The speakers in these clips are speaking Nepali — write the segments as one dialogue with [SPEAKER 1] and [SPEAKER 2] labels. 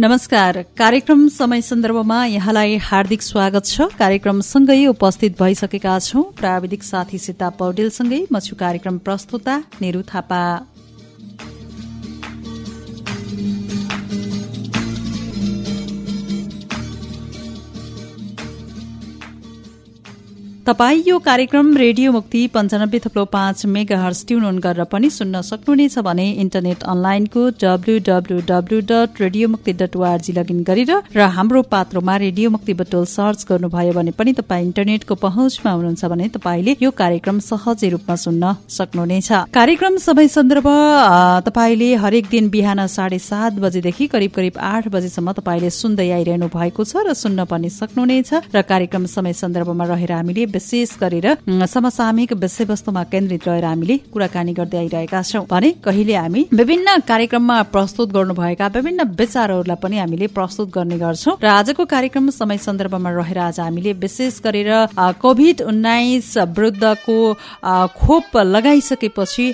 [SPEAKER 1] नमस्कार। कार्यक्रम समय सन्दर्भमा यहाँलाई हार्दिक स्वागत छ। कार्यक्रमसँगै उपस्थित भइसकेका छौं। प्राविधिक साथी सीता पौडेलसँगै म छु कार्यक्रम प्रस्तुता नेहरू थापा। तपाई यो कार्यक्रम रेडियो मुक्ति पञ्चानब्बे थप्लो पाँच मेगा हर्स ट्युन गरेर पनि सुन्न सक्नुहुनेछ भने इन्टरनेट अनलाइनको W dot radio Mukti dot ORG log in गरेर र हाम्रो पात्रोमा रेडियो मुक्ति बटोल सर्च गर्नुभयो भने पनि तपाईँ इन्टरनेटको पहुँचमा हुनुहुन्छ भने तपाईँले यो कार्यक्रम सहजै रूपमा सुन्न सक्नुहुनेछ। कार्यक्रम समय सन्दर्भ तपाईँले हरेक दिन बिहान साढे सात बजेदेखि करिब करिब आठ बजेसम्म तपाईँले सुन्दै आइरहनु भएको छ र सुन्न पनि सक्नुहुनेछ। र कार्यक्रम समय सन्दर्भमा रहेर हामीले विशेष गरेर समसामयिक विषयवस्तुमा केन्द्रित रहेर हामीले कुराकानी गर्दै आइरहेका छौं। भने कहिले हामी विभिन्न कार्यक्रममा प्रस्तुत गर्नुभएका विभिन्न विचारहरूलाई पनि हामीले प्रस्तुत गर्ने गर्छौं। र आजको कार्यक्रम समय सन्दर्भमा रहेर आज हामीले विशेष गरेर कोभिड उन्नाइस विरुद्धको खोप लगाइसकेपछि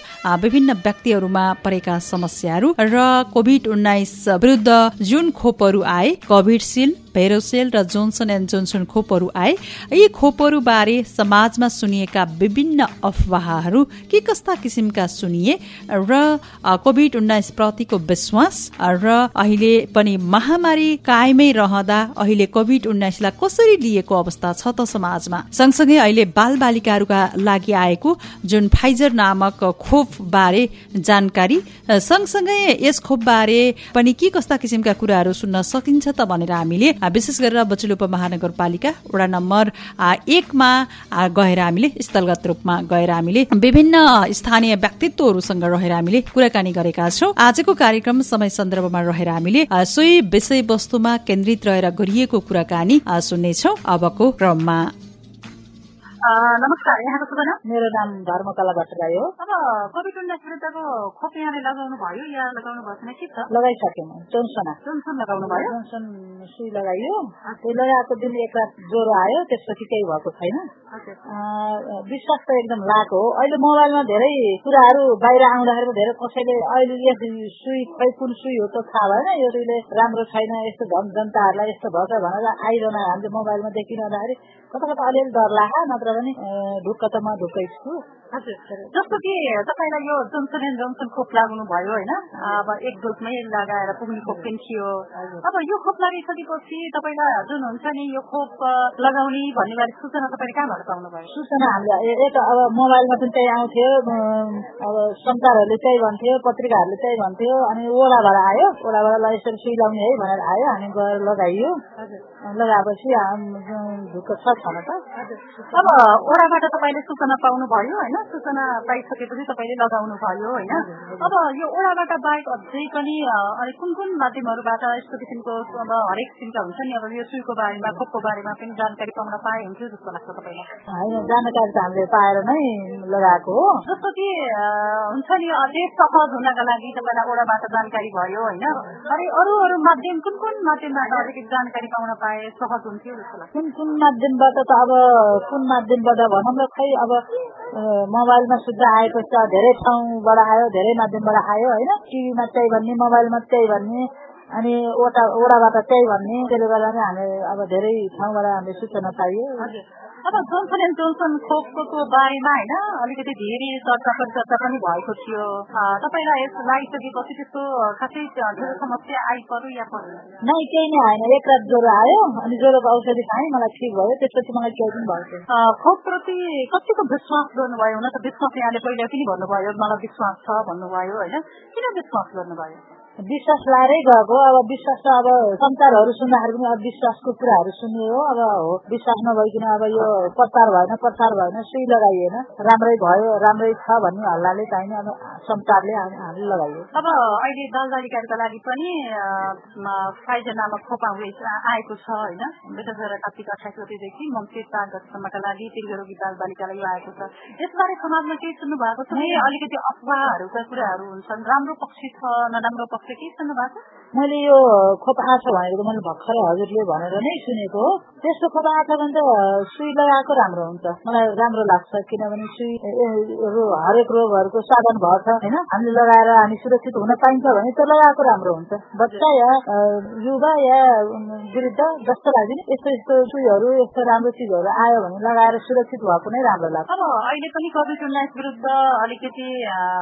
[SPEAKER 1] विभिन्न व्यक्तिहरूमा परेका समस्याहरू र कोभिड उन्नाइस विरुद्ध जुन खोपहरू आए कोभिडसिल्ड भेरोसेल र जोन्सन एन्ड जोन्सन खोपहरू आए। यी खोपहरू बारे समाजमा सुनिएका विभिन्न अफवाहहरू के कस्ता किसिमका सुनिए र कोभिड उन्नाइस प्रतिको विश्वास र अहिले पनि महामारी कायमै रहँदा अहिले कोभिड उन्नाइसलाई कसरी लिएको अवस्था छ त समाजमा? सँगसँगै अहिले बाल बालिकाहरूका लागि आएको जुन फाइजर नामक खोप बारे जानकारी सँगसँगै यस खोप बारे पनि के कस्ता किसिमका कुराहरू सुन्न सकिन्छ त भनेर हामीले विशेष गरेर बचुल उपमहानगरपालिका वडा नम्बर एकमा गएर हामीले स्थलगत रूपमा गएर हामीले विभिन्न स्थानीय व्यक्तित्वहरूसँग रहेर हामीले कुराकानी गरेका छौँ। आजको कार्यक्रम समय सन्दर्भमा रहेर हामीले सोही विषयवस्तुमा केन्द्रित रहेर गरिएको कुराकानी सुन्नेछौ। अबको क्रममा।
[SPEAKER 2] नमस्कार यहाँको शुभ नाम
[SPEAKER 3] मेरो नाम धर्मकला भट्टराई हो।
[SPEAKER 2] अब कोभिड उन्नाइस विरुद्धको खोप यहाँले लगाउनु भयो या लगाउनु भएको छैन के छ
[SPEAKER 3] लगाइसकेन जोन्सन
[SPEAKER 2] जोन्सन लगाउनु भयो
[SPEAKER 3] जोन्सन सुई लगाइयो त्यो लगाएको दिन एक रात ज्वरो आयो त्यसपछि केही भएको छैन विश्वास त एकदम लाएको हो अहिले मोबाइलमा धेरै कुराहरू बाहिर आउँदाखेरि धेरै कसैले अहिले यस सुई खै कुन सुई हो त थाहा भएन यो सुईले राम्रो छैन यस्तो झन् जनताहरूलाई यस्तो भन्छ भनेर आइरहन हामीले मोबाइलमा देखिरहँदाखेरि कता कता अलिअलि डर लाग्यो नत्र पनि ढुक्क त म ढुक्कै छु
[SPEAKER 2] जस्तो कि तपाईँलाई यो जोन्सन एन्ड जोन्सन खोप लाग्नु भयो होइन अब एक डोजमै लगाएर पुग्ने खोप पनि थियो अब यो खोप लगाइसकेपछि तपाईँलाई जुन हुन्छ नि यो खोप लगाउने भन्ने बारे सूचना तपाईँले कहाँबाट पाउनु भयो
[SPEAKER 3] सूचना हामीले एक अब मोबाइलमा पनि त्यही आउँथ्यो अब समाचारहरूले त्यही भन्थ्यो पत्रिकाहरूले त्यही भन्थ्यो अनि ओडाबाट आयो ओडाबाट ल यसरी सुई लाउने है भनेर आयो हामी गएर लगाइयो लगाएपछि ढुक्क छ त
[SPEAKER 2] अब ओडाबाट तपाईँले सूचना पाउनु भयो होइन सूचना पाइसकेपछि तपाईँले लगाउनु भयो होइन? अब यो ओडाबाट बाहेक अझै पनि अनि कुन कुन माध्यमहरूबाट यस्तो किसिमको अब हरेक किसिमका हुन्छ नि? अब यो सुईको बारेमा खोपको बारेमा पनि जानकारी पाउन पाए हुन्थ्यो जस्तो लाग्छ तपाईँलाई।
[SPEAKER 3] होइन जानकारी त हामीले पाएर नै लगाएको हो।
[SPEAKER 2] जस्तो कि हुन्छ नि अझै सहज हुनका लागि तपाईँलाई ओडाबाट जानकारी भयो होइन? अनि अरू अरू माध्यम कुन कुन माध्यमबाट अलिकति जानकारी पाउन पाए सहज हुन्थ्यो जस्तो लाग्छ?
[SPEAKER 3] कुन कुन माध्यमबाट त अब कुन माध्यमबाट भनौँ न खै अब मोबाइलमा शुद्ध आएको छ धेरै ठाउँबाट आयो धेरै माध्यमबाट आयो होइन? टिभीमा त्यही भन्ने मोबाइलमा त्यही भन्ने। अनि ओटा ओडाबाट त्यही भन्ने त्यसले गर्दा हामी अब धेरै ठाउँबाट हामीले सूचना पाइयो।
[SPEAKER 2] अब जोन्सन एन्ड जोन्सन खोपको बारेमा होइन अलिकति धेरै चर्चा परिचर्चा पनि भएको थियो। तपाईँलाई यस लगाइसकेपछि त्यस्तो खासै ठुलो समस्या आइपऱ्यो या पऱ्यो?
[SPEAKER 3] नै केही नै आएन। एक रात ज्वरो आयो अनि ज्वरोको औषधि खाएँ मलाई ठिक भयो। त्यसपछि मलाई केही पनि भएको
[SPEAKER 2] खोप प्रति कतिको विश्वास गर्नुभयो? हुन त विश्वास यहाँले पहिला पनि भन्नुभयो मलाई विश्वास छ भन्नुभयो होइन? किन विश्वास गर्नुभयो?
[SPEAKER 3] विश्वास लाएरै गएको अब विश्वास त अब समाचारहरू सुन्दाखेरि पनि अब विश्वासको कुराहरू सुन्ने हो अब हो विश्वास नभइकन अब यो प्रचार भएन प्रचार भएन सुई लगाइएन राम्रै भयो राम्रै छ भन्ने हल्लाले चाहिने अब समाचारले हामीले लगाइयो।
[SPEAKER 2] अब अहिले बाल बालिकाहरूका लागि पनि फाइजर नामक खोप आएको छ होइन? दुई हजार कार्तिक अठाइस गतिदेखि मङ्सिर चार गतिसम्मका लागि दीर्घरोगी बाल बालिकालाई यो आएको छ। यसबारे समाजमा केही सुन्नु भएको छ अलिकति अफवाहहरूका कुराहरू हुन्छन्। राम्रो पक्ष छ नराम्रो पक्ष के सुन्नु भएको
[SPEAKER 3] मैले यो खोप आछ भनेको मैले भर्खरै हजुरले भनेर नै सुनेको हो त्यस्तो खोप आछ भने त सुई लगाएको राम्रो हुन्छ मलाई राम्रो लाग्छ किनभने सुईहरू हरेक रोगहरूको साधन भएको छ होइन हामीले लगाएर हामी सुरक्षित हुन पाइन्छ भने त्यो लगाएको राम्रो हुन्छ बच्चा या युवा या वृद्ध जस्तो लाग्यो यस्तो यस्तो सुईहरू यस्तो राम्रो चिजहरू आयो भने लगाएर सुरक्षित भएको नै राम्रो लाग्छ
[SPEAKER 2] अब अहिले पनि कोभिड उन्नाइस विरुद्ध अलिकति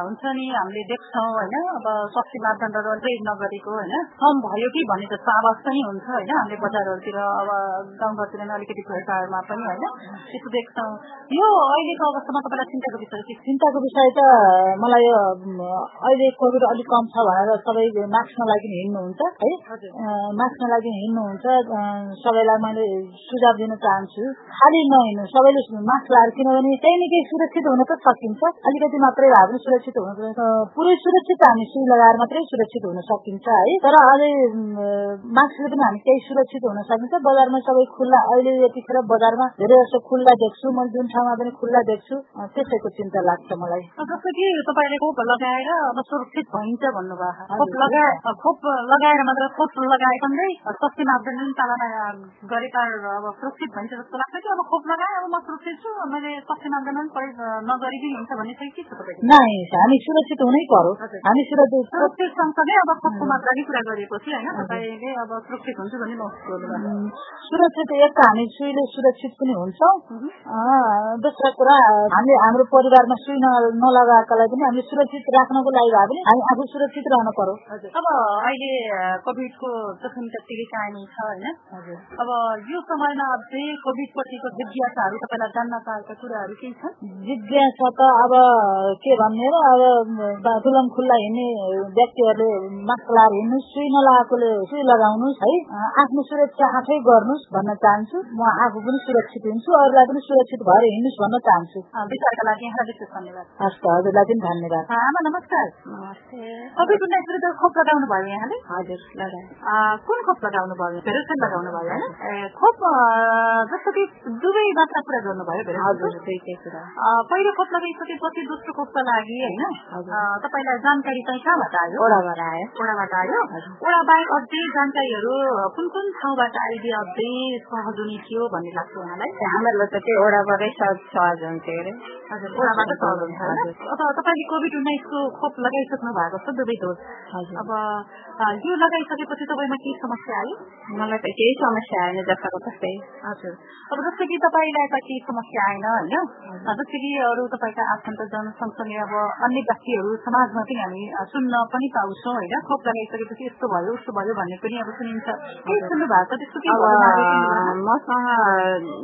[SPEAKER 2] हुन्छ नि हामीले देख्छौँ होइन अब स्वास्थ्य मापदण्डहरू ट्रेड नगरेको होइन कम भयो कि भन्ने जस्तो आवाज पनि हुन्छ होइन? हामीले बजारहरूतिर अब गाउँघरतिर अलिकति भेटहरूमा पनि होइन? त्यस्तो देख्छौँ। यो अहिलेको अवस्थामा तपाईँलाई चिन्ताको विषय के
[SPEAKER 3] चिन्ताको विषय त मलाई यो अहिले कोभिड अलिक कम छ भनेर सबै मास्कमा लागि हिँड्नुहुन्छ है? मास्कमा लागि हिँड्नुहुन्छ। सबैलाई मैले सुझाव दिन चाहन्छु। खालि नहिँड्नु सबैले मास्क लगाएर किनभने त्यही नै केही सुरक्षित हुन त सकिन्छ। अलिकति मात्रै भए पनि सुरक्षित हुन पुरै सुरक्षित हामी सुई लगाएर मात्रै सुरक्षित हुन सकिन्छ है? तर अझै मास्कले पनि हामी केही सुरक्षित हुन सकिन्छ। बजारमा सबै खुल्ला। अहिले यतिखेर बजारमा धेरै जस्तो खुल्ला देख्छु। मैले जुन ठाउँमा पनि खुल्ला देख्छु त्यसैको चिन्ता लाग्छ मलाई।
[SPEAKER 2] जस्तो कि तपाईँले खोप लगाएर अब सुरक्षित भइन्छ भन्नुभयो। खोप लगाए खोप लगाएर मात्र खोप लगाएसँगै स्वास्थ्य मापदण्ड पालना गरेका अब सुरक्षित भइन्छ जस्तो लाग्छ कि अब खोप लगाए अब म सुरक्षित छु मैले स्वास्थ्य मापदण्ड नगरिदिनु हुन्छ भन्ने चाहिँ के छ
[SPEAKER 3] तपाईँको? हामी सुरक्षित हुनै पर्यो। हामी सुरक्षित
[SPEAKER 2] सुरक्षित सँगसँगै अब खोपको मात्राकै कुरा गरेपछि होइन तपाईँले अब सुरक्षित हुन्छ भन्ने महसुस
[SPEAKER 3] सुरक्षित एक हामी सुईले सुरक्षित पनि हुन्छौँ। दोस्रो कुरा हामीले हाम्रो परिवारमा सुई नलगाएकालाई पनि हामीले सुरक्षित राख्नको लागि भए पनि हामी आफू सुरक्षित रहनु पर्यो।
[SPEAKER 2] अब अहिले कोभिडको जोखिम त्यत्तिकै कायमी छ होइन। अब यो समयमा अझै कोभिड पछिको जिज्ञासाहरू तपाईँलाई जान्न चाहेका कुराहरू केही छन्?
[SPEAKER 3] जिज्ञासा त अब के भन्ने र अब खुल्ला हिँड्ने व्यक्तिहरूले मास्क लगाएर हिँड्नु सुई नलगाएकोले सुई लगाउनुहोस् है आफ्नो सुरक्षा आफै गर्नुहोस् भन्न चाहन्छु। म आफू पनि सुरक्षित हुन्छु अरूलाई पनि सुरक्षित भएर हिँड्नुहोस् भन्न चाहन्छु।
[SPEAKER 2] विचारका लागि विशेष धन्यवाद।
[SPEAKER 3] हस् त हजुरलाई पनि धन्यवाद।
[SPEAKER 2] आमा नमस्कार। कोभिड उन्नाइस विरुद्ध खोप लगाउनु भयो यहाँले?
[SPEAKER 3] हजुर लगाए।
[SPEAKER 2] कुन खोप लगाउनु भयो? भेरोसेन लगाउनु भयो होइन? खोप जस्तो कि दुवै मात्रा कुरा गर्नुभयो
[SPEAKER 3] हजुर दुईटै कुरा।
[SPEAKER 2] पहिलो खोप लगाइसकेपछि दोस्रो खोपका लागि होइन? तपाईँलाई जानकारी चाहिँ कहाँबाट आयो?
[SPEAKER 3] ओडाबाट आयो।
[SPEAKER 2] ओडाबाट आयो। ओडा बाहेक अझै जानकारीहरू कुन कुन ठाउँबाट आइदिए अझै सहज हुने थियो भन्ने लाग्छ उहाँलाई?
[SPEAKER 3] हामीलाई त त्यो ओडाबाटै सहज हुन्थ्यो अरे।
[SPEAKER 2] अब तपाईँले कोभिड उन्नाइसको खोप लगाइसक्नु भएको छ दुवै डोज। अब यो लगाइसकेपछि तपाईँमा केही समस्या आयो?
[SPEAKER 3] मलाई त केही समस्या आएन जस्ताको तस्तै।
[SPEAKER 2] हजुर। अब जस्तो कि तपाईँलाई त केही समस्या आएन होइन? जस्तै कि अरू तपाईँका आफन्तजन सँगसँगै अब अन्य व्यक्तिहरू समाजमा पनि हामी सुन्न पनि पाउँछौँ होइन? खोप लगाइसकेपछि यस्तो भयो उस्तो भयो भन्ने पनि अब सुनिन्छ। के सुन्नु भएको छ त्यस्तो के
[SPEAKER 3] मसँग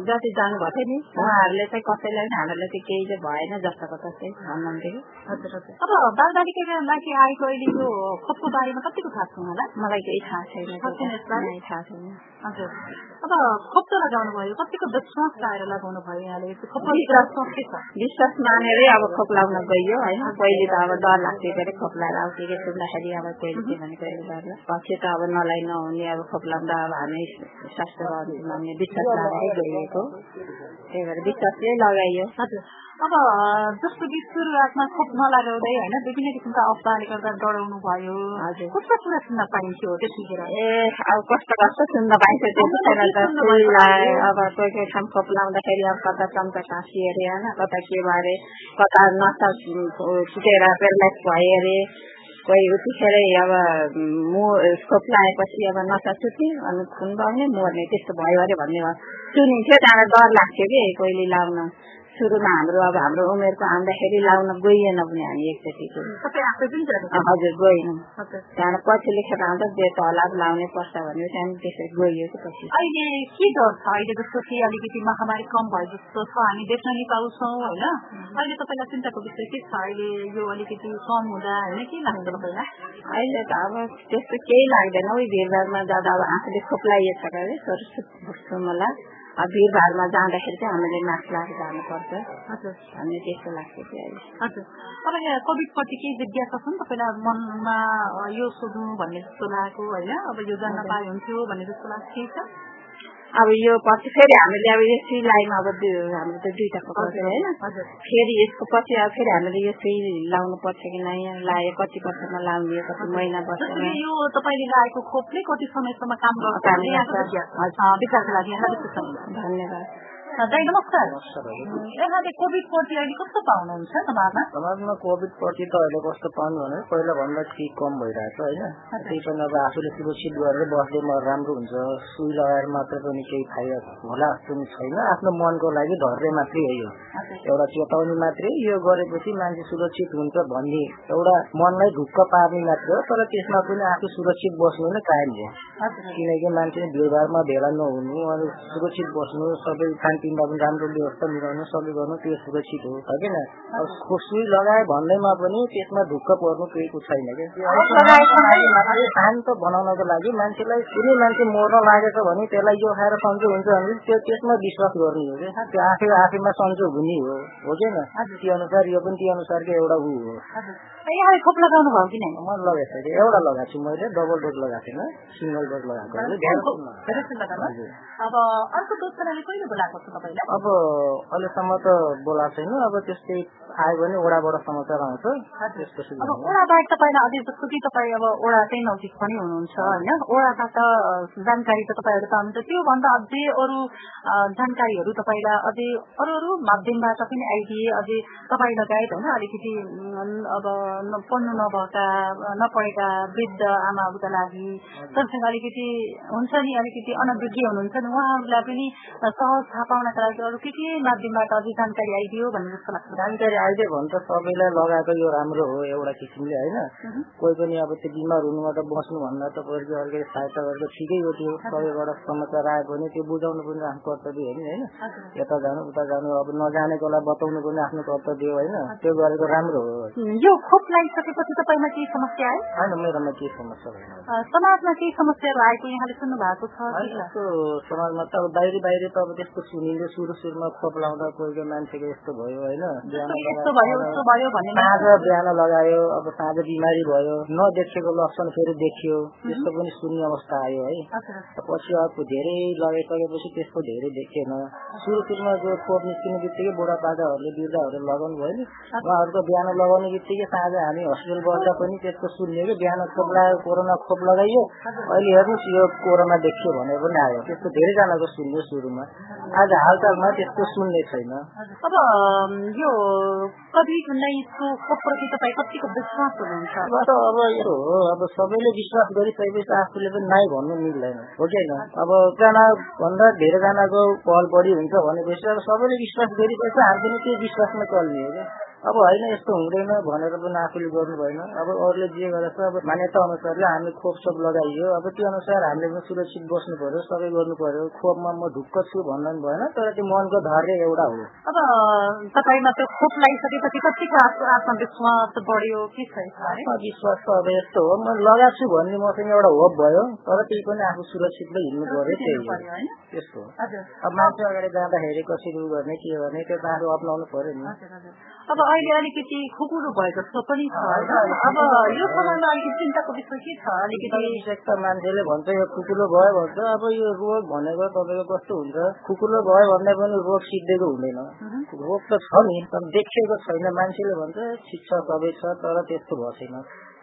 [SPEAKER 3] जति जानुभएको थियो नि उहाँहरूले चाहिँ कसैलाई पनि हामीलाई चाहिँ केही भएन जस्ताको तस्तै भन्नुहुन्थ्यो कि
[SPEAKER 2] अब बालबालिकाका लागि आएको अहिले यो खोपको बारेमा कतिको थाहा छ उहाँलाई
[SPEAKER 3] मलाई केही थाहा छैन।
[SPEAKER 2] थाहा छैन हजुर। अब खोप त लगाउनु भयो कतिको विश्वास लगाएर लगाउनु भयो यहाँले? विश्वास के छ
[SPEAKER 3] विश्वास मानेरै अब खोप लगाउन गइयो होइन? पहिले त अब डर लाग्थ्यो के अरे खोप लगाएर आउँथ्यो कि सुन्दाखेरि अब पहिले के भनेको डर पछि त अब नलाई नहुने अब खोप लगाउँदा अब हामी स्वास्थ्य मान्ने विश्वास लगाएरै गइएको। त्यही भएर विश्वासले लगाइयो।
[SPEAKER 2] हजुर। अब जस्तो कि सुरुवातमा खोप नलगाउँदै होइन विभिन्न किसिमका अवस्थाले गर्दा डराउनु भयो। कस्तो कुरा सुन्न पाइन्थ्यो त्यतिखेर?
[SPEAKER 3] ए अब कस्तो कस्तो सुन्न पाइन्थ्यो त्यतिखेर त अब कोही कोही ठाउँ खोप लाउँदाखेरि अब कता चम्चा काँसी अरे होइन? कता के भयो अरे? कता नसा छुटेर पेरलाइस भयो अरे? कोही उतिखेरै अब मु खोप लगाएपछि अब नसा छुट्ने अनि खुन बग्ने मर्ने त्यस्तो भयो अरे भन्ने सुनिन्थ्यो त्यहाँबाट डर लाग्थ्यो कि कोहीले लाउन? सुरुमा हाम्रो अब हाम्रो उमेरको आउँदाखेरि लाउन गइएन भने हामी एकचोटि हजुर गएनौँ। त्यहाँबाट पछि लेखेर आउँदा बेट होला लाउनै पर्छ भन्यो त्यहाँदेखि त्यसरी गइयो कि पछि।
[SPEAKER 2] अहिले के डर छ? अहिले जस्तो कि अलिकति महामारी कम भयो जस्तो छ। हामी देख्न नि पाउँछौँ होइन? अहिले तपाईँलाई चिन्ताको विषय के छ? अहिले यो अलिकति कम हुँदा होइन? के लाग्छ तपाईँलाई?
[SPEAKER 3] अहिले त अब त्यस्तो केही लाग्दैन। भिडभाडमा जाँदा अब आफूले खोप लगाइएको छ अरे छोटो मलाई। भिडभाडमा जाँदाखेरि चाहिँ हामीले मास्क लगाएर जानुपर्छ
[SPEAKER 2] हजुर
[SPEAKER 3] भन्ने त्यस्तो लाग्छ कि अहिले
[SPEAKER 2] हजुर तपाईँले कोभिडप्रति केही जिज्ञासा छ नि तपाईँलाई मनमा यो सोध्नु भन्ने जस्तो लागेको होइन अब यो जान्न पाए हुन्थ्यो भन्ने जस्तो लाग्छ
[SPEAKER 4] अब यो पछि फेरि हामीले अब यो सुई लाइमा अब हामीले त दुईटा कपाल होइन। फेरि यसको पछि अब फेरि हामीले यो सुई लाउनु पर्छ कि नै लायो कति वर्षमा लाउने कति महिना वर्षमा।
[SPEAKER 2] यो तपाईँले लगाएको खोपले कति समयसम्म काम गर्छ
[SPEAKER 4] धन्यवाद।
[SPEAKER 2] दाइ नमस्कार यहाँले कोभिड अहिले कस्तो पाउनुहुन्छ समाजमा
[SPEAKER 5] समाजमा कोभिड प्रति त अहिले कस्तो पाउनु भने पहिला भन्दा ठिक कम भइरहेको होइन त्यही पनि अब आफूले सुरक्षित गरेर बस्दै म राम्रो हुन्छ सुई लगाएर मात्र पनि केही फाइदा होला जस्तो पनि छैन आफ्नो मनको लागि धर्ने मात्रै हो यो एउटा चेताउने मात्रै यो गरेपछि मान्छे सुरक्षित हुन्छ भन्ने एउटा मनलाई ढुक्क पार्ने मात्र हो तर त्यसमा पनि आफू सुरक्षित बस्नु नै कायम हो किनकि मान्छे भिडभाडमा भेला नहुनु अनि सुरक्षित बस्नु सबै खानपिन तिमीलाई पनि राम्रो व्यवस्था मिलाउनु सबै गर्नु त्यो सुरक्षित हो होइन? अब सुई लगाए भन्दैमा पनि त्यसमा ढुक्क पर्नु केही छैन क्या। शान्त बनाउनको लागि मान्छेलाई कुनै मान्छे मर्न लागेको भने त्यसलाई यो खाएर सन्चो हुन्छ भने त्यो त्यसमा विश्वास गर्ने हो क्या। त्यो आफै आफैमा सन्चो हुने हो हो कि त्यो अनुसार यो पनि त्यो अनुसारको एउटा ऊ हो।
[SPEAKER 2] खोप लगाउनु भयो कि नै?
[SPEAKER 5] म लगाएको छु एउटा लगाएको छु मैले डबल डोज लगाएको थिएन सिङ्गल डोज लगाएको
[SPEAKER 2] अब अर्को डोज कहिले बोलाएको छ तपाईँलाई
[SPEAKER 5] अब अहिलेसम्म त बोलाएको छैन। अब त्यस्तै आयो भने ओडाबाट समाचार आउँछ।
[SPEAKER 2] ओडाबाट तपाईँलाई अझै जस्तो कि तपाईँ अब ओडा चाहिँ नजिक पनि हुनुहुन्छ होइन? ओडाबाट जानकारी त तपाईँहरू पाउनुहुन्छ त्योभन्दा अझै अरू जानकारीहरू तपाईँलाई अझै अरू अरू माध्यमबाट पनि आइदिए अझै तपाईँ लगायत होइन अलिकति अब पढ्नु नभएका नपढेका वृद्ध आमाहरूका लागि सँगसँगै अलिकति हुन्छ नि अलिकति अनभिज्ञ हुनुहुन्छ नि। उहाँहरूलाई पनि सहज थाहा पाउनका लागि अरू के के माध्यमबाट अझै जानकारी आइदियो भन्ने जस्तो लाग्छ?
[SPEAKER 5] जानकारी आइदियो भने त सबैलाई लगाएको यो राम्रो हो एउटा किसिमले होइन? कोही पनि अब त्यो बिमार हुनुबाट बस्नु भन्दा त अलिकति सहायता गरेको ठिकै हो त्यो। सबैबाट समाचार आयो भने त्यो बुझाउनु पनि आफ्नो कर्तव्य हो नि होइन? यता जानु उता जानु अब नजानेकोलाई बताउनु पनि आफ्नो कर्तव्य होइन? त्यो गरेको राम्रो हो।
[SPEAKER 2] यो खोप लगाइसकेपछि तपाईँमा केही समस्या आयो?
[SPEAKER 5] होइन मेरोमा केही समस्या भएन।
[SPEAKER 2] समाजमा केही समस्याहरू आएको यहाँले सुन्नु भएको छ
[SPEAKER 5] समाजमा त अब बाहिरी बाहिरी त अब त्यस्तो सुनिन्छ सुरु सुरुमा खोप लाउँदा कोही कोही मान्छेको यस्तो भयो होइन? साँझ बिहान लगायो अब साँझ बिमारी भयो नदेखेको लक्षण फेरि देखियो त्यस्तो पनि सुन्ने अवस्था आयो है? पछि अब धेरै लगाइसकेपछि त्यस्तो धेरै देखिएन। सुरु सुरुमा जो खोप निस्किने बित्तिकै बुढापाकाहरूले वृद्धहरूले लगाउनु भयो नि। उहाँहरूको बिहान लगाउने बित्तिकै साँझ हामी हस्पिटल बस्दा पनि त्यस्तो सुन्यो कि बिहान खोप लगायो कोरोना खोप लगाइयो। अहिले हेर्नुहोस् यो कोरोना देखियो भने पनि आयो। त्यस्तो धेरैजनाको सुन्यो सुरुमा। आज हालचालमा त्यस्तो सुन्ने छैन।
[SPEAKER 2] अब यो कोभिड उन्नाइसको खोपप्रति तपाईँ कतिको विश्वास हुनुहुन्छ?
[SPEAKER 5] अब यो हो अब सबैले विश्वास गरिसकेपछि आफूले पनि नाइ भन्नु मिल्दैन हो कि होइन? अब जना भन्दा धेरैजनाको पहल बढी हुन्छ भनेपछि अब सबैले विश्वास गरिसकेपछि हामी पनि त्यो विश्वासमा चल्ने हो क्या? अब होइन यस्तो हुँदैन भनेर पनि आफूले गर्नु भएन। अब अरूले जे गरेछ अब मान्यता अनुसारले हामी खोप सोप लगाइयो। अब त्यो अनुसार हामीले पनि सुरक्षित बस्नु पर्यो सबै गर्नु पर्यो। खोपमा म ढुक्क छु भन्दा पनि भएन तर त्यो मनको धैर्य एउटा हो।
[SPEAKER 2] अब तपाईँमा त्यो खोप लगाइसकेपछि कतिको आत्मविश्वास बढ्यो के छ
[SPEAKER 5] विश्वास त अब यस्तो हो। म लगाएको छु भन्ने मसँग एउटा होप भयो तर त्यही पनि आफू सुरक्षित हिँड्नु पर्यो त्यही त्यस्तो अब मान्छे अगाडि जाँदाखेरि कसरी गर्ने के गर्ने त्यो त आफू अप्नाउनु पर्यो नि।
[SPEAKER 2] अब अहिले अलिकति खुकुरो भएको जस्तो पनि छ अब यो समयमा अलिकति चिन्ताको विषय के छ अलिकति
[SPEAKER 5] मान्छेले भन्छ यो खुकुलो भयो भन्छ अब यो रोग भनेको तपाईँको कस्तो हुन्छ खुकुलो भयो भन्दा पनि रोग सिद्धिएको हुँदैन रोग त छ नि तर देखिएको छैन मान्छेले भन्छ शिक्षा सबै छ तर त्यस्तो भएको छैन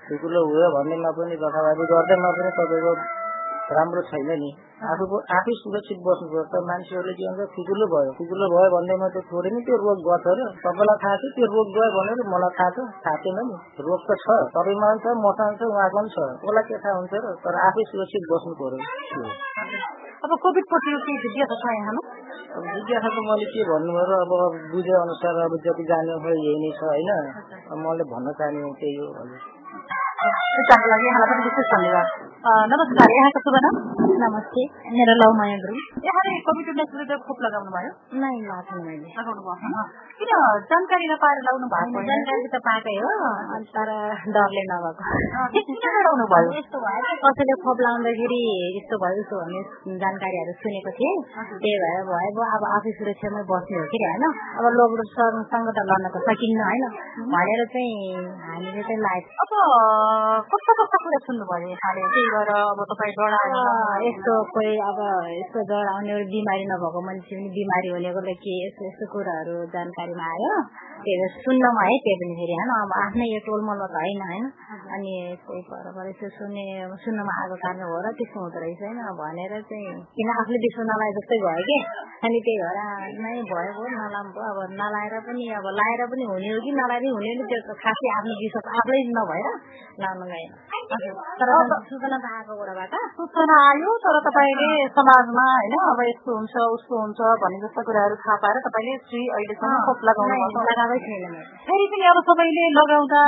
[SPEAKER 5] खुकुलो भयो भन्दैमा पनि दफाबाजी गर्दैमा पनि तपाईँको राम्रो छैन नि। आफूको आफै सुरक्षित बस्नुपर्छ मान्छेहरूले के भन्छ खुकुलो भयो। खुकुलो भयो भन्दैमा त थोरै नै त्यो रोग गर्छ र सबैलाई थाहा छ त्यो रोग गयो भनेर मलाई थाहा छ। थाहा छैन नि। रोग त छ। सबैमा छ मसँग छ उहाँको पनि छ। कसलाई के थाहा हुन्छ र तर आफै सुरक्षित बस्नु पर्यो।
[SPEAKER 2] अब कोभिड पछि जिज्ञासा
[SPEAKER 5] त मैले के भन्नु र अब बुझे अनुसार अब जति जाने भयो यही नै छ होइन? मैले भन्न चाहने त्यही हो। हजुर।
[SPEAKER 2] नमस्कार यहाँको शुभ नाम
[SPEAKER 4] नमस्ते मेरो लौ गुरु
[SPEAKER 2] यहाँले उन्नाइस विरुद्ध खोप लगाउनु भयो
[SPEAKER 4] नै लगाएको मैले
[SPEAKER 2] लगाउनु भयो किन जानकारी नपाएर लगाउनु भएको
[SPEAKER 4] जानकारी त पाएकै हो तर डरले
[SPEAKER 2] नभएको लगाउनु भयो
[SPEAKER 4] यस्तो भयो कसैले खोप लगाउँदाखेरि यस्तो भयो यस्तो भन्ने जानकारीहरू सुनेको थिएँ त्यही भएर भयो अब आफै सुरक्षामै बस्ने हो कि होइन अब लोकसँग त लड्न त सकिन्न होइन भनेर चाहिँ हामीले चाहिँ लाइफ
[SPEAKER 2] अब कस्ता कस्ता कुरा सुन्नुभयो यहाँले अब तपाईँ
[SPEAKER 6] यस्तो कोही अब यस्तो डर आउने बिमारी नभएको मान्छे पनि बिमारी हुनेकोले के यस्तो यस्तो कुराहरू जानकारीमा आयो। त्यही भएर सुन्नमा है त्यही पनि फेरि होइन? अब आफ्नै यो टोलमलमा त होइन होइन? अनि कोही परबाट यसो सुने सुन्नमा आएको कारण हो र त्यस्तो हुँदो रहेछ होइन? भनेर चाहिँ किन आफूले विश्व नलाए जस्तै भयो कि? अनि त्यही भएर नै भयो भयो नलाम भयो। अब नलाएर पनि अब लाएर पनि हुने हो कि नलाएर हुने हो कि त्यो खासै आफ्नो विश्वास आफूलाई नभएर लाउनु गएन। तर सूचना
[SPEAKER 2] सूचना आयो तर तपाईँले समाजमा होइन अब यस्तो हुन्छ उसको हुन्छ भन्ने जस्ता कुराहरू थाहा पाएर तपाईँले श्री अहिलेसम्म खोप लगाउनु
[SPEAKER 6] लगाएकै छैन
[SPEAKER 2] फेरि पनि अब सबैले लगाउँदा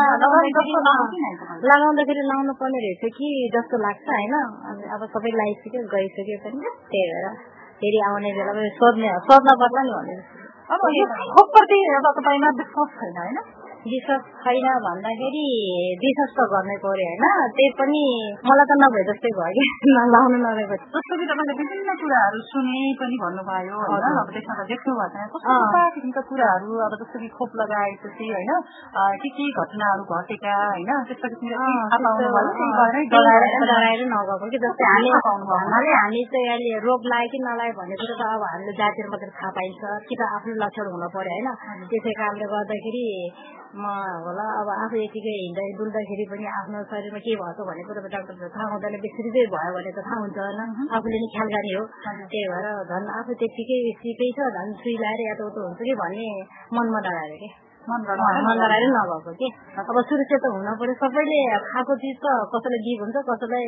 [SPEAKER 6] लगाउँदाखेरि लाउनु पर्ने रहेछ कि जस्तो लाग्छ होइन? अब सबै लगाइसक्यो गइसक्यो पनि त्यही भएर फेरि आउने बेला सोध्ने सोध्न पर्छ नि भनेर
[SPEAKER 2] अब यो खोपप्रति अब तपाईँमा विश्वास छैन होइन?
[SPEAKER 6] विश्वास छैन भन्दाखेरि विश्वास त गर्नै पर्यो होइन त्यही पनि मलाई त नभए जस्तै भयो कि नलाउनु नभएपछि
[SPEAKER 2] जस्तो कि तपाईँले विभिन्न कुराहरू सुने पनि भन्नुभयो होइन अब त्यसमा त देख्नु भएको किसिमका कुराहरू अब जस्तो कि खोप लगाएपछि होइन के के घटनाहरू घटेका होइन त्यस्तो
[SPEAKER 6] नगएको कि जस्तै हामी हामी चाहिँ अहिले रोग लाग्यो कि नलाग्यो भन्ने कुरो त अब हामीले जातिर मात्रै थाहा पाइन्छ कि त आफ्नो लक्षण हुनु पर्यो होइन त्यसै कारणले गर्दाखेरि म होला अब आफू यतिकै हिँड्दै डुल्दाखेरि पनि आफ्नो शरीरमा के भएको भन्ने कुरो डाक्टरले थाहा हुँदैन बेसी भयो भने त थाहा हुन्छ होइन। आफूले नि ख्याल गर्ने हो। त्यही भएर झन् आफू त्यतिकै सिकै छ झन् सुई लगाएर या त हुन्छ कि भन्ने मनमा डरायो कि। मन लगाएर नभएको कि? अब सुरक्षा त हुन पर्यो सबैले। खाएको चिज त कसैलाई बिग हुन्छ कसैलाई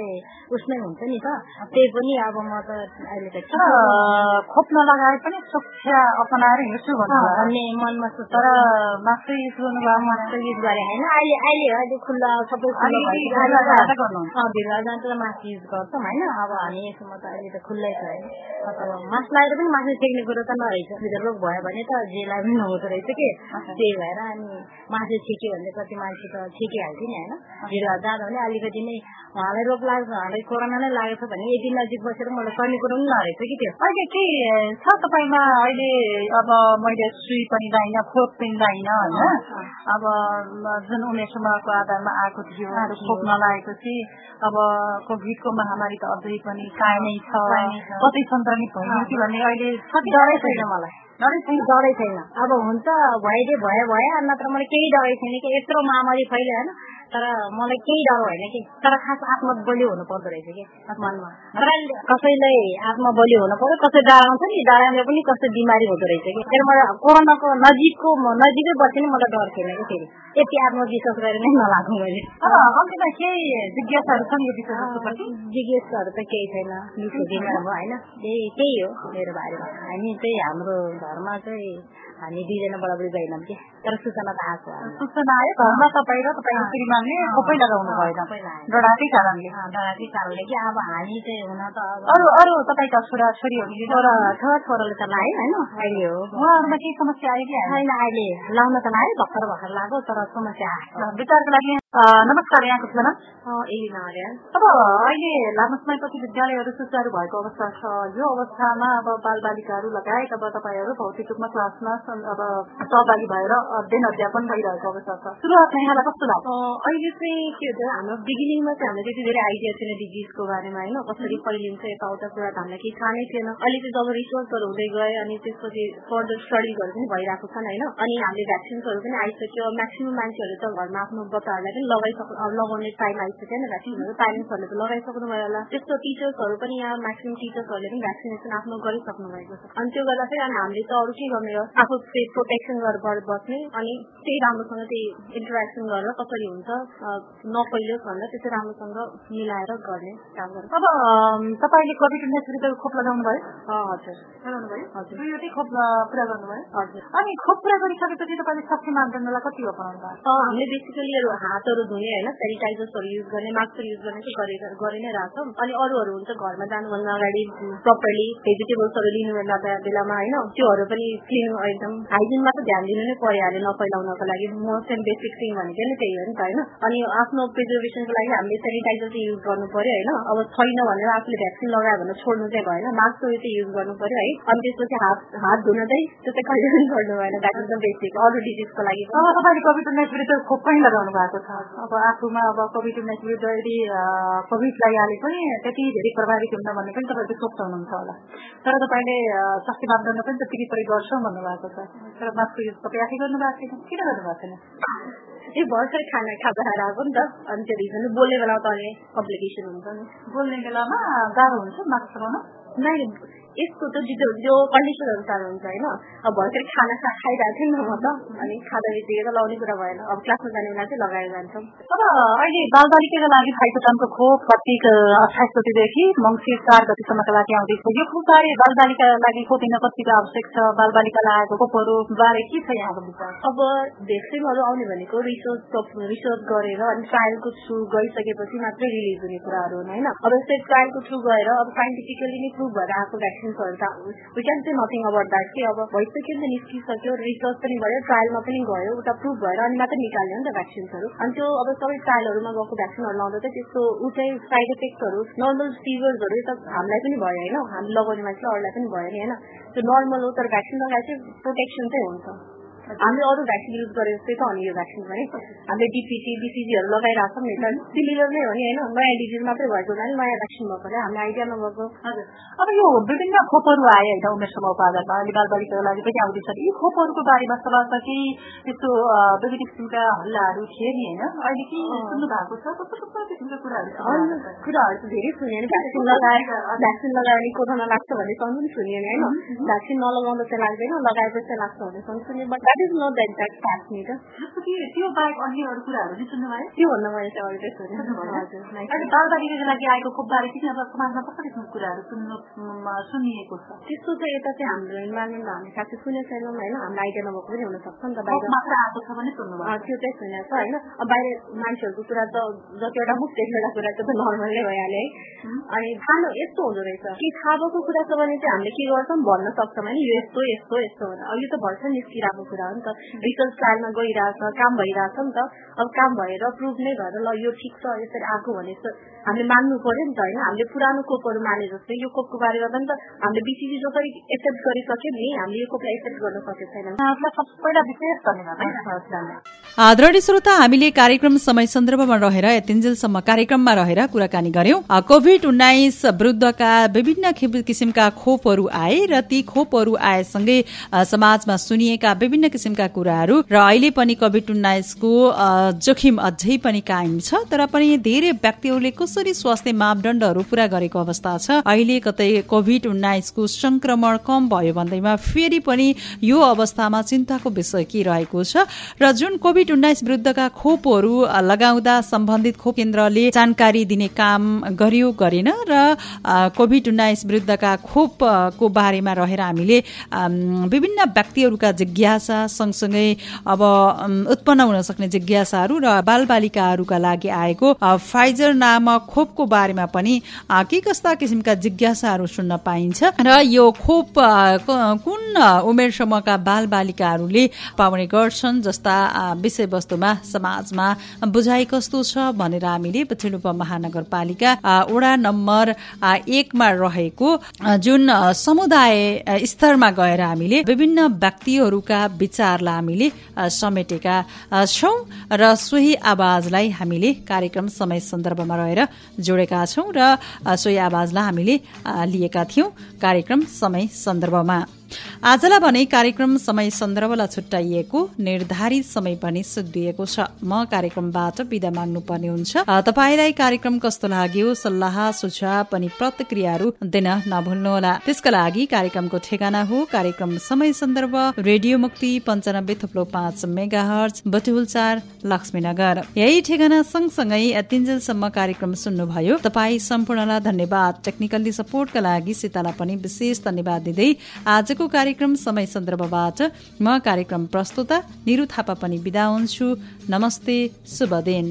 [SPEAKER 6] उसमै हुन्छ नि त। त्यही पनि अब म त अहिले त
[SPEAKER 2] खोप नलगाए पनि सुरक्षा अपनाएर हिँड्छु
[SPEAKER 6] भन्ने मनमा तर
[SPEAKER 2] मास्क युज गर्नु
[SPEAKER 6] मास्क युज गरे होइन अहिले अहिले अहिले खुल्ला सबै भिडभाड जान्छ मास्क युज गर्छौँ होइन? अब हामी यसमा त अहिले त खुल्लै छ होइन? मास्क लगाएर पनि मास्क छेक्ने कुरो त नरहेछ। रोग भयो भने त जेलाई पनि नहुँदो रहेछ कि? त्यही भएर। भएर अनि मासु छेक्यो भने कति मान्छे त छेकिहाल्थ्यो नि होइन भिडभाड जाँदा भने अलिकति नै उहाँलाई रोग लाग्छ उहाँलाई कोरोना नै लागेको छ भने यति नजिक बसेर मलाई सर्ने कुरो पनि नरहेछ कि त्यो
[SPEAKER 2] अहिले के छ तपाईँमा अहिले अब मैले सुई पनि लाइन खोप पनि लाइन होइन अब जुन उमेर समूहको आधारमा आएको थियो खोप नलागेपछि अब कोभिडको महामारी त अझै पनि कायमै छ कतै सङ्क्रमित भयो कि भन्ने अहिले
[SPEAKER 6] डरै छैन मलाई डरै छैन अब हुन्छ भइदियो भयो भयो नत्र मलाई केही डरै छैन कि यत्रो महामारी फैल्यो होइन तर मलाई केही डर होइन कि तर खास आत्मा बलियो हुनु पर्दो रहेछ कि मनमा तर कसैलाई आत्मा बलियो हुनु पर्यो कसै डराउँछ नि डराउँदा पनि कस्तो बिमारी हुँदो रहेछ कि फेरि मलाई कोरोनाको नजिकको नजिकै बस्यो नि मलाई डर थिएन कि फेरि यति आत्मविश्वास गरेर नै नलागौँ मैले
[SPEAKER 2] अन्त्यमा केही जिज्ञासाहरू छन्
[SPEAKER 6] जिज्ञासाहरू त केही छैन मिठो बिमार भयो होइन त्यही त्यही हो मेरो बारेमा हामी चाहिँ हाम्रो घरमा चाहिँ हामी दुईजना बराबरी गएनौँ कि तर सूचना त आएको
[SPEAKER 2] सूचना आयो घरमा तपाईँ र तपाईँको श्रीमानले खोपै लगाउनु भएन। डराकै कारणले।
[SPEAKER 6] डराकै कारणले कि अब हामी चाहिँ हुन त
[SPEAKER 2] अरू अरू तपाईँका छोरा छोरीहरूले
[SPEAKER 6] छोरा छोरा छोराले त लाग्यो होइन। अहिले हो।
[SPEAKER 2] उहाँहरूमा केही समस्या आयो कि
[SPEAKER 6] छैन अहिले। लाउन त लाग्यो भर्खर भर्खर लाग्यो तर समस्या
[SPEAKER 2] विचारको लागि नमस्कार यहाँको छोरा
[SPEAKER 6] अब
[SPEAKER 2] अहिले लामो समयपछि विद्यालयहरू सुचारू भएको अवस्था छ यो अवस्थामा अब बाल बालिकाहरू लगायत अब तपाईँहरू भौतिक रूपमा क्लासमा अब सहभागी भएर अध्ययन अध्यापन भइरहेको अवस्था छ सुरुवातमा यहाँलाई कस्तो लाग्छ
[SPEAKER 6] अहिले चाहिँ के हुन्छ हाम्रो बिगिनिङमा चाहिँ हामीलाई त्यति धेरै आइडिया थिएन डिजिजको बारेमा होइन कसरी फैलिन्छ यताउता कुरा त हामीलाई केही थाहा नै थिएन अहिले चाहिँ जब रिसर्चहरू हुँदै गए अनि त्यसपछि फर्दर स्टडिजहरू पनि भइरहेको छन् होइन अनि हामीले भ्याक्सिन्सहरू पनि आइसक्यो म्याक्सिमम् मान्छेहरू त घरमा आफ्नो बच्चाहरूलाई पनि लगाइसक्नु लगाउने टाइम आइसक्यो नि भ्याक्सिनहरू प्यारेन्ट्सहरूले त लगाइसक्नु भयो होला। त्यस्तो टिचर्सहरू पनि यहाँ म्याक्सिमम् टिचर्सहरूले पनि भ्याक्सिनेसन आफ्नो गरिसक्नु भएको छ। अनि त्यो गर्दा चाहिँ अनि हामीले त अरू के गर्ने हो? आफू प्रोटेक्सन गरेर बस्ने अनि त्यही राम्रोसँग त्यही इन्टरेक्सन गरेर कसरी हुन्छ नफैलियोस् भनेर त्यसै राम्रोसँग मिलाएर गर्ने काम गर्छ।
[SPEAKER 2] अब तपाईँले कोभिड उन्नाइस खोप लगाउनु भयो?
[SPEAKER 6] हजुर। लगाउनु भयो?
[SPEAKER 2] हजुर। दुईवटै खोप पुरा गर्नुभयो हजुर। अनि खोप पुरा गरिसकेपछि तपाईँले शक्ति मानदण्डलाई कति भयो
[SPEAKER 6] हामीले बेसिकली हातहरू धुने होइन? सेनिटाइजर्सहरू युज गर्ने मास्कहरू युज गर्ने चाहिँ गरि नै रहेछौँ। अनि अरूहरू हुन्छ घरमा जानुभन्दा अगाडि प्रपरली भेजिटेबल्सहरू लिनु बेलामा होइन? त्योहरू पनि क्लिन एकदम हाइजिनमा त ध्यान दिनु नै परिहाल्यो नफैलाउनको लागि। मोस्ट एन्ड बेसिक थिङ भनेको नै त्यही हो नि त होइन? अनि आफ्नो प्रिजर्भेसनको लागि हामीले सेनिटाइजर चाहिँ युज गर्नु पर्यो होइन? अब छैन भनेर आफूले भ्याक्सिन लगायो भने छोड्नु चाहिँ भएन। मास्कहरू चाहिँ युज गर्नु पर्यो है? अनि त्यसपछि हात हात धुन चाहिँ त्यो चाहिँ कहिले पनि छोड्नु भएन। द्याट इज द बेसिक अरू डिजिजको लागि
[SPEAKER 2] तपाईँले कोभिड उन्नाइस खोप पनि लगाउनु भएको छ। अब आफूमा अब कोभिड उन्नाइस विरुद्ध यदि कोभिड लगाइहाले पनि त्यति धेरै प्रभावित हुन्न भन्ने पनि तपाईँले सोच्नुहुन्छ होला। तर तपाईँले स्वास्थ्य मापदण्ड पनि त्यतिकै प्रयोग गर्छौँ भन्नुभएको छ। तर मास्क युज तपाईँ आफै गर्नुभएको छैन? किन गर्नुभएको छैन?
[SPEAKER 4] ए भर्खर खाना खाँदा आएको नि त अनि त्यो रिजन बोल्ने बेला त अलि कम्प्लिकेसन हुन्छ नि।
[SPEAKER 2] बोल्ने बेलामा गाह्रो हुन्छ मास्क लगाउन?
[SPEAKER 4] नै। यसको त जो कन्डिसन अनुसार हुन्छ होइन अब भर्खर खाना खाइरहेको थिएँ नि म त अनि खाँदा बित्तिकै त लगाउने कुरा भएन अब क्लासमा जाने बेला चाहिँ लगाएर जान्छौँ
[SPEAKER 2] अब अहिले बालबालिकाको लागि फाइटोटामको खोप कार्तिक अठाइस गतिदेखि मङ्सिर चार गतिसम्मका लागि आउँदैछ यो खोप बारे बालबालिकाको लागि खोप दिन कतिको आवश्यक छ बालबालिकालाई आएको खोपहरू बारे के छ यहाँको विचार
[SPEAKER 4] अब भ्याक्सिनहरू आउने भनेको रिसर्च रिसर्च गरेर अनि ट्रायलको थ्रु गइसकेपछि मात्रै रिलिज हुने कुराहरू हुन् होइन अब यस्तै ट्रायलको थ्रु गएर अब साइन्टिफिकली नै प्रुभ भएर आएको भ्याक्सिन भ्याक्सिन्सहरू त we can say nothing about that कि अब भइसक्यो नि त निस्किसक्यो रिसर्च पनि भयो ट्रायलमा पनि गयो उता प्रुभ भएर अनि मात्रै निकाल्यो नि त भ्याक्सिन्सहरू अनि त्यो अब सबै ट्रायलहरूमा गएको भ्याक्सिनहरू लाउँदा चाहिँ त्यस्तो ऊ चाहिँ साइड इफेक्ट्सहरू नर्मल फिभर्सहरू त हामीलाई पनि भयो होइन हामी लगाउने मान्छेलाई अरूलाई पनि भयो नि होइन त्यो नर्मल हो तर भ्याक्सिन लगाएर चाहिँ प्रोटेक्सन चाहिँ हुन्छ हामीले अरू भ्याक्सिन युज गरे जस्तै त हो नि यो भ्याक्सिन पनि हामीले डिपिटी डिसिजीहरू लगाइरहेको छौँ नि त सिमिलर नै हो नि होइन नयाँ डिजिज मात्रै भएको हुनाले नयाँ भ्याक्सिन भएको हामीले आइडिया नभएको
[SPEAKER 2] हजुर अब यो विभिन्न खोपहरू आए होइन उमेर समूहको आधारमा अहिले बालबालिकाको लागि पनि आउँदैछ यी खोपहरूको बारेमा सभा केही त्यस्तो विभिन्न किसिमका हल्लाहरू थिए नि होइन अहिले के सुन्नु भएको छ कस्तो कस्तो किसिमका कुराहरू
[SPEAKER 4] कुराहरू त धेरै सुन्यो नि भ्याक्सिन लगाएर भ्याक्सिन लगाएर कोरोना लाग्छ भन्ने पनि सुन्यो नि. होइन भ्याक्सिन नलगाउँदा चाहिँ लाग्दैन लगाएपछि लाग्छ भन्ने सुन्यो but is not the exact fact नि त
[SPEAKER 2] त्यो बाहेक अन्य अरू कुराहरू चाहिँ सुन्नुभयो
[SPEAKER 4] त्योभन्दा मैले चाहिँ अरू
[SPEAKER 2] अहिले बालबालिकाको लागि आएको खोपबारे अब समाजमा कस्तो किसिमको कुराहरू सुन्नु सुनिएको छ
[SPEAKER 4] त्यस्तो चाहिँ यता चाहिँ हाम्रो इन्भाइरोमेन्टमा हामीले साथै सुनेको छैनौँ होइन हाम्रो आइडिया नभएको पनि हुनसक्छ नि त
[SPEAKER 2] बाहिर मात्र आएको छ भने सुन्नु
[SPEAKER 4] त्यो चाहिँ सुनेको छ होइन बाहिर मान्छेहरूको कुरा त जतिवटा मुख त्यसवटा कुरा त नर्मलै भइहाल्यो है अनि थाहा यस्तो हुँदो रहेछ कि थाहा भएको कुरा छ भने चाहिँ हामीले के गर्छौँ भन्न सक्छौँ होइन यो यस्तो यस्तो यस्तो भनेर यो त भर्खर निस्किरहेको कुरा हो नि त रिसर्च ट्रायलमा गइरहेछ काम भइरहेछ नि त। अब काम भएर प्रुभ नै भएर ल यो ठिक छ यसरी आएको भने हामीले मान्नु पर्यो नि त होइन। हामीले पुरानो कोपहरू माने जस्तै यो कोपको बारेमा पनि त हामीले बिसिसी जसरी एक्सेप्ट गरिसक्यो नि हामीले यो कोपलाई एक्सेप्ट गर्न सकेको छैन।
[SPEAKER 1] आदरणीय श्रोता हामीले कार्यक्रम समय सन्दर्भमा रहेर यतिन्जेलसम्म कार्यक्रममा रहेर कुराकानी गर्यौं। कोभिड उन्नाइस विरुद्धका विभिन्न किसिमका खोपहरू आए र ती खोपहरू आएसँगै समाजमा सुनिएका विभिन्न किसिमका कुराहरू र अहिले पनि कोभिड उन्नाइसको जोखिम अझै पनि कायम छ तर पनि धेरै व्यक्तिहरूले कसरी स्वास्थ्य मापदण्डहरू पूरा गरेको अवस्था छ? अहिले कतै कोभिड उन्नाइसको संक्रमण कम भयो भन्दैमा फेरि पनि यो अवस्थामा चिन्ताको विषय के रहेको छ? र जुन कोभिड उन्नाइस विरुद्धका खोपहरू लगाउँदा सम्बन्धित खोप केन्द्रले जानकारी दिने काम गरियो गरेन र कोभिड उन्नाइस विरुद्धका खोपको बारेमा रहेर हामीले विभिन्न व्यक्तिहरूका जिज्ञासा सँगसँगै अब उत्पन्न हुन सक्ने जिज्ञासाहरू र बालबालिकाहरूका लागि आएको फाइजर नामक खोपको बारेमा पनि के कस्ता किसिमका जिज्ञासाहरू सुन्न पाइन्छ र यो खोप कुन उमेर समूहका बाल बालिकाहरूले पाउने गर्छन् जस्ता विषयवस्तुमा समाजमा बुझाइ कस्तो छ भनेर हामीले पछिल्लो महानगरपालिका वडा नम्बर एकमा रहेको जुन समुदाय स्तरमा गएर हामीले विभिन्न व्यक्तिहरूका विचारलाई हामीले समेटेका छौं र सोही आवाजलाई हामीले कार्यक्रम समय सन्दर्भमा रहेर जोडेका छौं र सोही आवाजलाई हामीले लिएका थियौं कार्यक्रम समय सन्दर्भमा। आजलाई भने कार्यक्रम समय सन्दर्भलाई छुट्याइएको निर्धारित समय पनि सुधिएको छ। म कार्यक्रमबाट विदा माग्नु पर्ने हुन्छ तपाईँलाई कार्यक्रम कस्तो लाग्यो? सल्लाह सुझाव पनि प्रतिक्रियाहरू दिन नभुल्नुहोला। त्यसका लागि कार्यक्रमको ठेगाना हो। कार्यक्रम समय सन्दर्भ रेडियो मुक्ति पञ्चानब्बे थुप्लो पाँच मेगा हर्च बटुल चार लक्ष्मीनगर। यही ठेगाना सँगसँगै तिनजेलसम्म कार्यक्रम सुन्नुभयो। तपाईँ सम्पूर्णलाई धन्यवाद। टेक्निकल्ली सपोर्टका लागि सीतालाई पनि विशेष धन्यवाद दिँदै आजको आजको कार्यक्रम समय सन्दर्भबाट म कार्यक्रम प्रस्तुता निरु थापा पनि विदा हुन्छु। नमस्ते शुभ दिन।